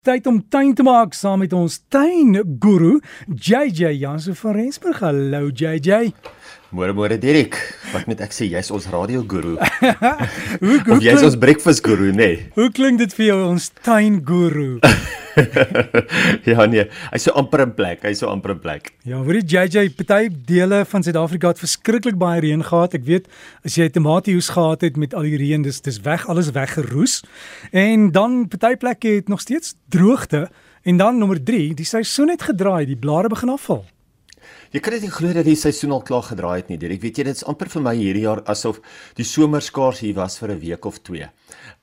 Tyd om tuin te maak saam met ons tuinguru JJ Jansen van Rensburg. Hallo JJ. Môre môre Dirk. Wat moet ek sê? Jy's ons radio guru. hoe hoe jy's ons breakfast guru, nê? Nee? Hoe klink dit vir jou ons tuinguru? ja nee, hy's so amper in plek. Hy's so amper in plek. Ja, weet jy JJ, party dele van Suid-Afrika het verskriklik baie reën gehad. Ek weet as jy tomatiehoes gehad het met al die reën, dis dis weg, alles weggeroes. En dan party plekke het nog steeds droogte. En dan nommer 3, die seisoen het gedraai, die blare begin afval. Jy kan dit nie glo dat die seisoen al klaar gedraai het nie. Ek weet jy dit is amper vir my hierdie jaar asof die somer skaars hier was vir 'n week of 2.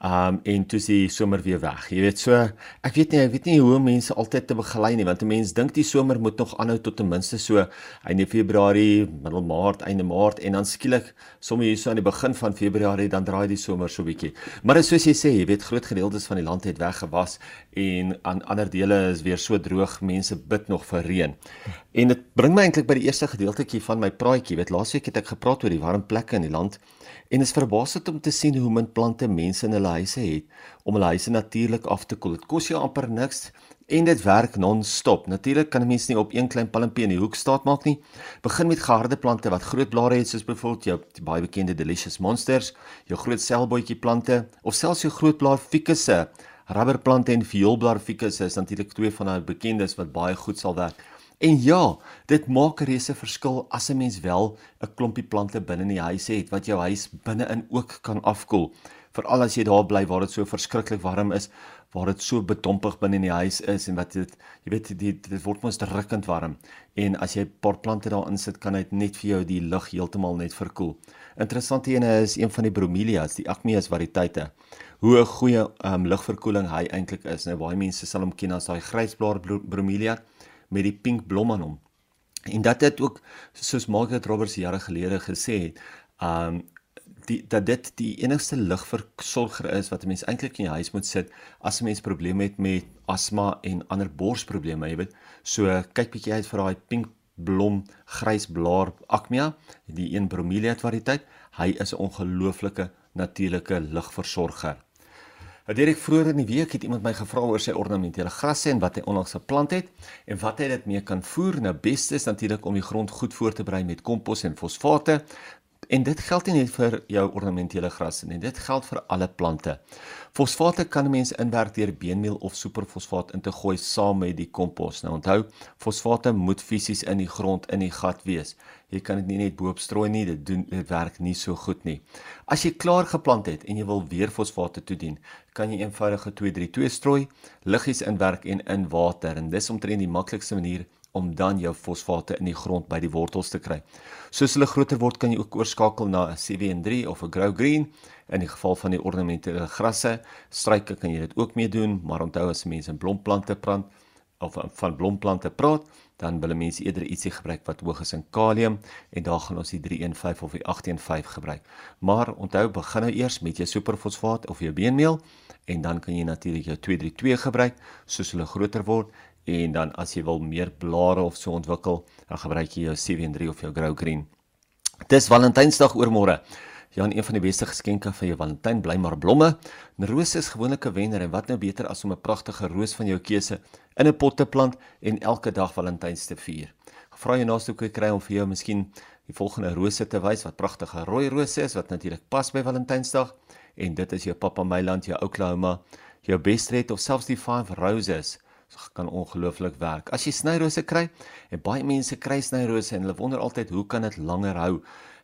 Um en toe is die somer weer weg. Jy weet so, ek weet nie, ek weet nie hoe mense altyd te begelei nie, want 'n mens dink die somer moet nog aanhou tot ten minste so einde Februarie, middel Maart, einde Maart en dan skielik sommer hier so aan die begin van Februarie dan draai die somer so bietjie. Maar soos jy sê, jy weet groot gedeeltes van die land het weggewas en aan ander dele is weer so droog, mense bid nog vir reën. En dit bring my eintlik by die eerste gedeeltjie van my praatjie. Weet laasweek het ek gepraat oor die warm plekke in die land en is verbaasend om te sien hoe min plante mense in hulle huise het om hulle huise natuurlik af te koel. Dit kos jou amper niks en dit werk non-stop. Natuurlik kan 'n mens nie op een klein palmpie in die hoek staat maak nie. Begin met geharde plante wat groot blare het soos byvoorbeeld jou baie bekende delicious monsters, jou groot selbootjie plante of selfs jou groot blaar fikusse. Rubberplante en vioolblaar fikusse is natuurlik twee van daai bekendes wat baie goed sal werk. En ja, dit maak 'n reuse verskil as 'n mens wel 'n klompie plante binne in die huis het wat jou huis binne-in ook kan afkoel. Veral as jy daar bly waar dit so verskriklik warm is, waar dit so bedompig binne in die huis is en wat dit jy weet dit dit word mos drukkend warm. En as jy 'n paar plante daarin sit, kan dit net vir jou die lug heeltemal net verkoel. Interessant ene is een van die bromelias, die Acmeus variëteite. Hoe 'n goeie um, lugverkoeling hy eintlik is. Nou baie mense sal hom ken as daai grysblaar bromelia met die pink blom aan hom. En dat dit ook soos Margaret Roberts jare gelede gesê het, um die dat dit die enigste ligversorger is wat 'n mens eintlik in die huis moet sit as 'n mens probleme het met asma en ander borsprobleme, jy weet. So kyk bietjie uit vir daai pink blom grysblaar acmea, die een bromelia variëteit. Hy is 'n ongelooflike natuurlike ligversorger. Direk vroeër in die week het iemand my gevra oor sy ornamentele grasse en wat hy onlangs geplant het en wat hy dit mee kan voer. Nou beste is natuurlik om die grond goed voor te berei met kompos en fosfate. En dit geld nie net vir jou ornamentele grasse nie, dit geld vir alle plante. Fosfate kan mense inwerk deur beenmeel of superfosfaat in te gooi saam met die kompos. Nou onthou, fosfate moet fisies in die grond in die gat wees. Jy kan dit nie net boop strooi nie, dit doen dit werk nie so goed nie. As jy klaar geplant het en jy wil weer fosfate toedien, kan jy eenvoudige 232 strooi, liggies inwerk en in water en dis omtrent die maklikste manier om dan jou fosfate in die grond by die wortels te kry. Soos hulle groter word, kan jy ook oorskakel na 'n CW3 of 'n Grow Green. In die geval van die ornamentele grasse, struike kan jy dit ook mee doen, maar onthou as mense blomplante plant of van blomplante praat, dan wil mense eerder ietsie gebruik wat hoog is in kalium en daar gaan ons die 315 of die 815 gebruik. Maar onthou, begin nou eers met jou superfosfaat of jou beenmeel en dan kan jy natuurlik jou 232 gebruik soos hulle groter word en dan as jy wil meer blare of so ontwikkel, dan gebruik jy jou 73 of jou Grow Green. Dis Valentynsdag oormôre. Ja, een van die beste geskenke vir jou Valentyn bly maar blomme. 'n Roos is gewoonlik 'n wenner en wat nou beter as om 'n pragtige roos van jou keuse in 'n pot te plant en elke dag Valentyns te vier. Vra jy naaste ook kry om vir jou miskien die volgende rose te wys wat pragtige rooi rose is wat natuurlik pas by Valentynsdag en dit is jou Papa Meiland, jou Oklahoma, jou Best Red of selfs die Five Roses kan ongelooflik werk. As jy snyrose kry, en baie mense kry snyrose en hulle wonder altyd hoe kan dit langer hou?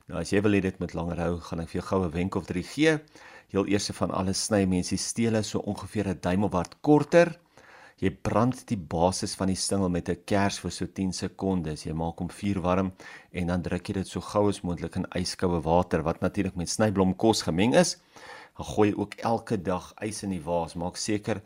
Nou as jy wil hê dit moet langer hou, gaan ek vir jou goue wenk of drie gee. Heel eers van alles sny mense stele so ongeveer 'n duim of wat korter. Jy brand die basis van die stingel met 'n kers vir so 10 sekondes. Jy maak hom vuurwarm en dan druk jy dit so gou as moontlik in yskoue water wat natuurlik met snyblomkos gemeng is. Dan gooi jy ook elke dag ys in die vaas. Maak seker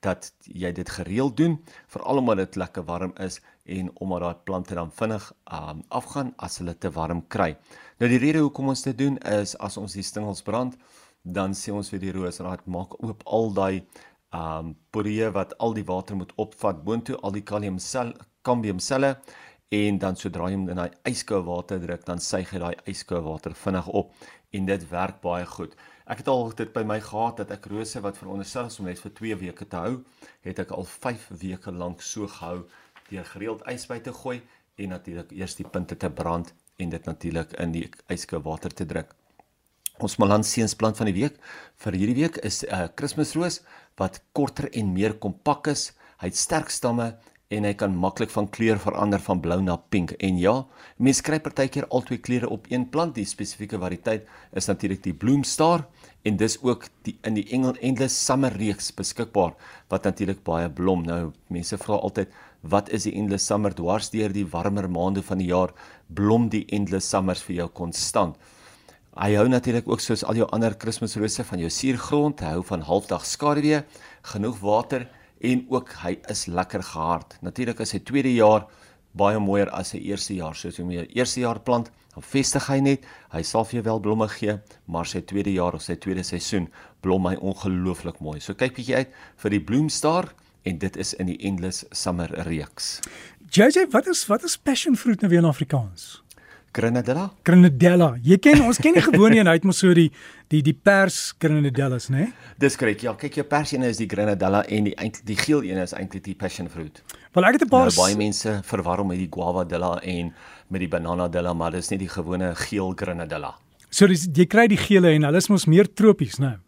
dat jy dit gereeld doen veral omdat dit lekker warm is en omdat daai plante dan vinnig um, afgaan as hulle te warm kry. Nou die rede hoekom ons dit doen is as ons die stingels brand, dan sê ons vir die roosraad maak oop al daai um poree wat al die water moet opvat boontoe al die kalium sel kambium selle en dan sodra jy hom in daai yskoue water druk dan suig hy daai yskoue water vinnig op en dit werk baie goed. Ek het al dit by my gehad dat ek rose wat veronderstel is om net vir 2 weke te hou, het ek al 5 weke lank so gehou deur gereeld ys by te gooi en natuurlik eers die punte te brand en dit natuurlik in die yskoue water te druk. Ons Malansiensplant van die week vir hierdie week is 'n uh, Kersroos wat korter en meer kompak is. Hy het sterk stamme en hy kan maklik van kleur verander van blou na pink. En ja, mense kry partykeer al twee kleure op een plant. Die spesifieke variëteit is natuurlik die Bloomstar en dis ook die in die Engel Endless Summer reeks beskikbaar wat natuurlik baie blom. Nou mense vra altyd wat is die Endless Summer dwars deur die warmer maande van die jaar blom die Endless Summers vir jou konstant. Hy hou natuurlik ook soos al jou ander Kersrose van jou suurgrond, hy hou van halfdag skaduwee, genoeg water en ook hy is lekker gehard. Natuurlik is sy tweede jaar baie mooier as sy eerste jaar. Soos jy my eerste jaar plant, dan vestig hy net, hy sal vir jou wel blomme gee, maar sy tweede jaar of sy tweede seisoen blom hy ongelooflik mooi. So kyk bietjie uit vir die Bloomstar en dit is in die Endless Summer reeks. JJ, wat is wat is passion fruit nou weer in Afrikaans? Grenadella? Grenadella. Jy ken ons ken nie gewoon een uit mos so die die die pers Grenadellas, né? Nee? Dis korrek. Ja, kyk jou pers een is die Grenadella en die eintlik die geel een is eintlik die passion fruit. Wel ek het 'n paar nou, baie mense verwar hom met die guavadilla en met die bananadilla, maar dis nie die gewone geel Grenadella. So dis jy kry die gele en hulle is mos meer tropies, né? Nee?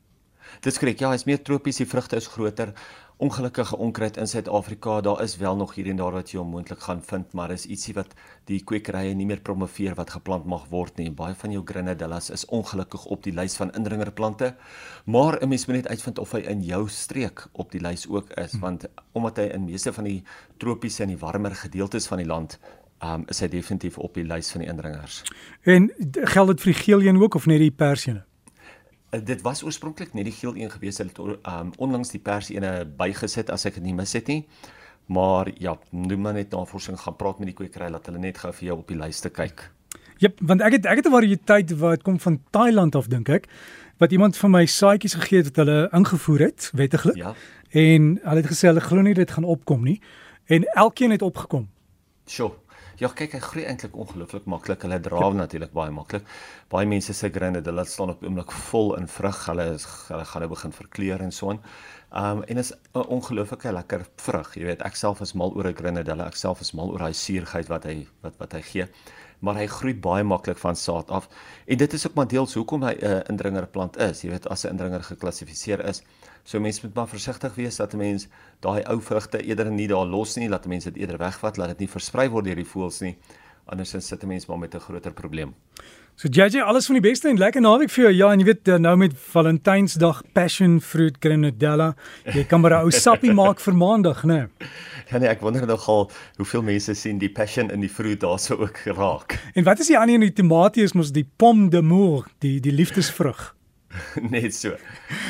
Dis korrek. Ja, hy's meer tropies, die vrugte is groter ongelukkige onkruid in Suid-Afrika. Daar is wel nog hier en daar wat jy onmoontlik gaan vind, maar is ietsie wat die kwekerye nie meer promoveer wat geplant mag word nie. Baie van jou grenadillas is ongelukkig op die lys van indringerplante. Maar 'n mens moet net uitvind of hy in jou streek op die lys ook is, hm. want omdat hy in meeste van die tropiese en die warmer gedeeltes van die land um, is hy definitief op die lys van die indringers. En geld dit vir die geel een ook of net die persiene? Eh, dit was oorspronklik net die geel een gewees. Het um, onlangs die pers ene bygesit as ek dit nie mis het nie. Maar ja doen maar net navorsing gaan praat met die kwekery dat hulle net gou vir jou op die lyste kyk. Jep want ek het ek het 'n variëteit wat kom van Thailand af dink ek wat iemand vir my saadjies gegee het wat hulle ingevoer het wettiglik. Ja. en hulle het gesê hulle glo nie dit gaan opkom nie. En elkeen het opgekom. Sjoe Ja, kyk, hy groei eintlik ongelooflik maklik. Hulle dra ja. natuurlik baie maklik. Baie mense sê grinde, hulle staan op oomblik vol in vrug. Hulle is hulle gaan nou begin verkleur en so aan. Um en is 'n ongelooflike lekker vrug. Jy weet, ek self is mal oor 'n grinde. Hulle ek self is mal oor daai suurheid wat hy wat wat hy gee. Maar hy groei baie maklik van saad af. En dit is ook maar deels hoekom hy 'n uh, indringerplant is. Jy weet, as 'n indringer geklassifiseer is, So mense moet maar versigtig wees dat 'n mens daai ou vrugte eerder nie daar los nie, laat mense dit eerder wegvat, laat dit nie versprei word deur die voëls nie. Andersins sit 'n mens maar met 'n groter probleem. So JJ, alles van die beste en lekker naweek vir jou. Ja, en jy weet nou met Valentynsdag passion fruit grenadella, jy kan maar 'n ou sappie maak vir maandag, né? Nee. Ja nee, ek wonder nogal hoeveel mense sien die passion in die fruit daarso ook geraak. En wat is die ander een, die tomatie is mos die pomme d'amour, die die liefdesvrug. net so.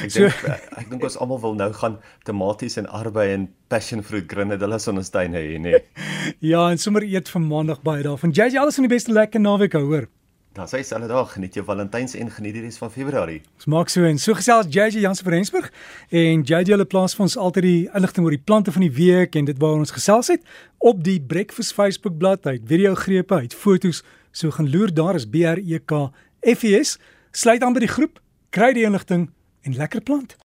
Ek so, dink eh, ek dink ons almal wil nou gaan tomaties en arbei en passion fruit grenadella in ons tuin hê, nee. ja, en sommer eet vir maandag baie daarvan. JJ alles van die beste lekker naweek hoor. Dan sê selfe dag geniet jou Valentyns en geniet die res van Februarie. Ons maak so en so gesels JJ Jansen van Rensburg en JJ hulle plaas vir ons altyd die inligting oor die plante van die week en dit waar ons gesels het op die Breakfast Facebook bladsy, video grepe, uit fotos, so gaan loer daar is B R E K F E S. Sluit aan by die groep kry die inligting en lekker plant.